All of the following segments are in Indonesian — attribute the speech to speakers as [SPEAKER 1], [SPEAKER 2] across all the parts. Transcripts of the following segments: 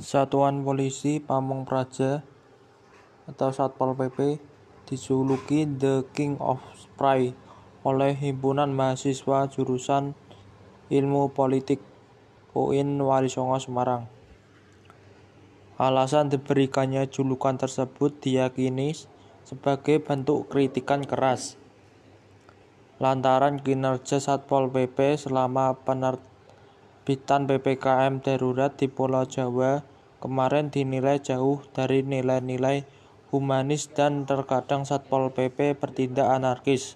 [SPEAKER 1] Satuan Polisi Pamong Praja atau Satpol PP dijuluki The King of Spray oleh himpunan mahasiswa jurusan Ilmu Politik UIN Walisongo Semarang. Alasan diberikannya julukan tersebut diyakini sebagai bentuk kritikan keras lantaran kinerja Satpol PP selama penerbitan PPKM darurat di Pulau Jawa kemarin dinilai jauh dari nilai-nilai humanis dan terkadang Satpol PP bertindak anarkis.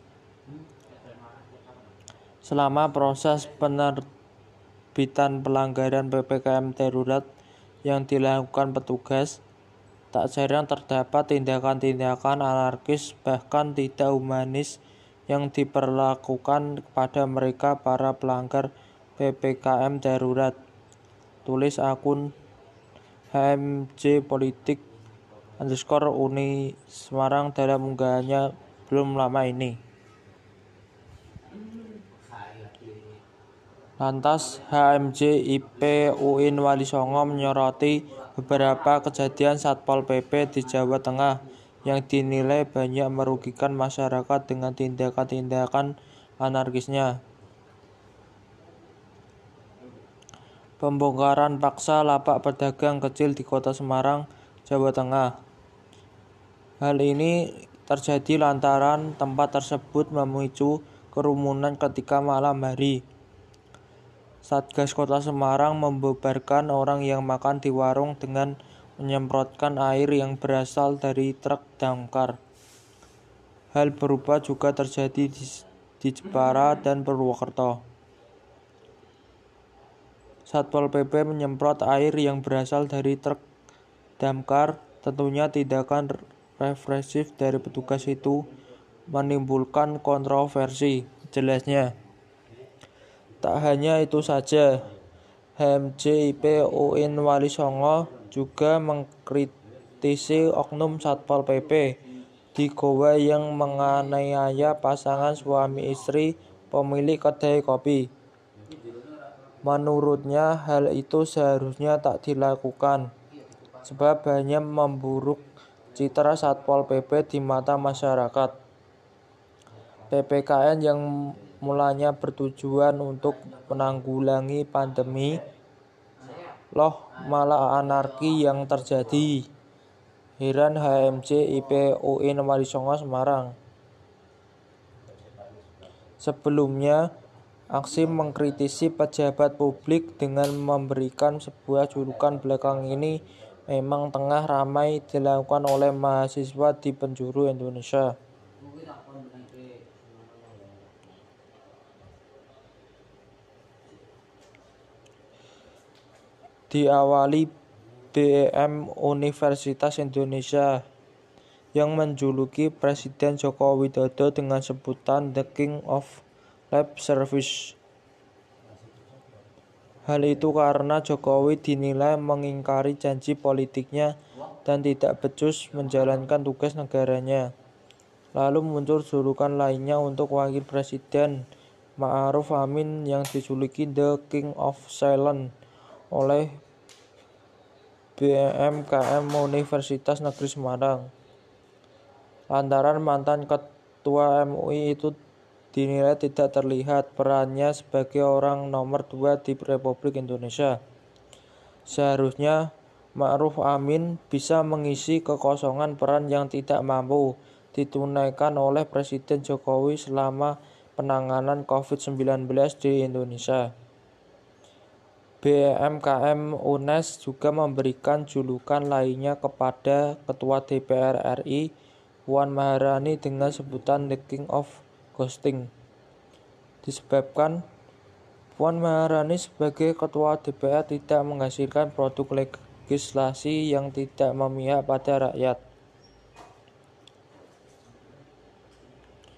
[SPEAKER 1] Selama proses penerbitan pelanggaran PPKM darurat yang dilakukan petugas, tak jarang terdapat tindakan-tindakan anarkis bahkan tidak humanis yang diperlakukan kepada mereka para pelanggar PPKM darurat. Tulis akun HMJ Politik underscore Uni Semarang dalam unggahannya belum lama ini. Lantas HMJ IP UIN Wali Songo menyoroti beberapa kejadian Satpol PP di Jawa Tengah yang dinilai banyak merugikan masyarakat dengan tindakan-tindakan anarkisnya. Pembongkaran paksa lapak pedagang kecil di kota Semarang, Jawa Tengah. Hal ini terjadi lantaran tempat tersebut memicu kerumunan ketika malam hari. Satgas Kota Semarang membubarkan orang yang makan di warung dengan menyemprotkan air yang berasal dari truk damkar. Hal berupa juga terjadi di, di Jepara dan Purwokerto. Satpol PP menyemprot air yang berasal dari truk damkar. Tentunya tindakan represif dari petugas itu menimbulkan kontroversi. Jelasnya, tak hanya itu saja, HMJIP UIN Wali Songo juga mengkritisi oknum Satpol PP di Goa yang menganiaya pasangan suami istri pemilik kedai kopi. Menurutnya hal itu seharusnya tak dilakukan sebab hanya memburuk citra Satpol PP di mata masyarakat. PPKN yang mulanya bertujuan untuk menanggulangi pandemi loh malah anarki yang terjadi. Heran HMC IP UIN Wali Songo Semarang. Sebelumnya, Aksi mengkritisi pejabat publik dengan memberikan sebuah julukan belakang ini memang tengah ramai dilakukan oleh mahasiswa di penjuru Indonesia. Diawali BEM Universitas Indonesia yang menjuluki Presiden Joko Widodo dengan sebutan The King of lab service. Hal itu karena Jokowi dinilai mengingkari janji politiknya dan tidak becus menjalankan tugas negaranya. Lalu muncul julukan lainnya untuk wakil presiden Ma'ruf Amin yang dijuluki The King of Silent oleh BMKM Universitas Negeri Semarang. Lantaran mantan ketua MUI itu dinilai tidak terlihat perannya sebagai orang nomor dua di Republik Indonesia. Seharusnya Ma'ruf Amin bisa mengisi kekosongan peran yang tidak mampu ditunaikan oleh Presiden Jokowi selama penanganan COVID-19 di Indonesia. BMKM UNES juga memberikan julukan lainnya kepada Ketua DPR RI Puan Maharani dengan sebutan The King of ghosting disebabkan Puan Maharani sebagai ketua DPR tidak menghasilkan produk legislasi yang tidak memihak pada rakyat.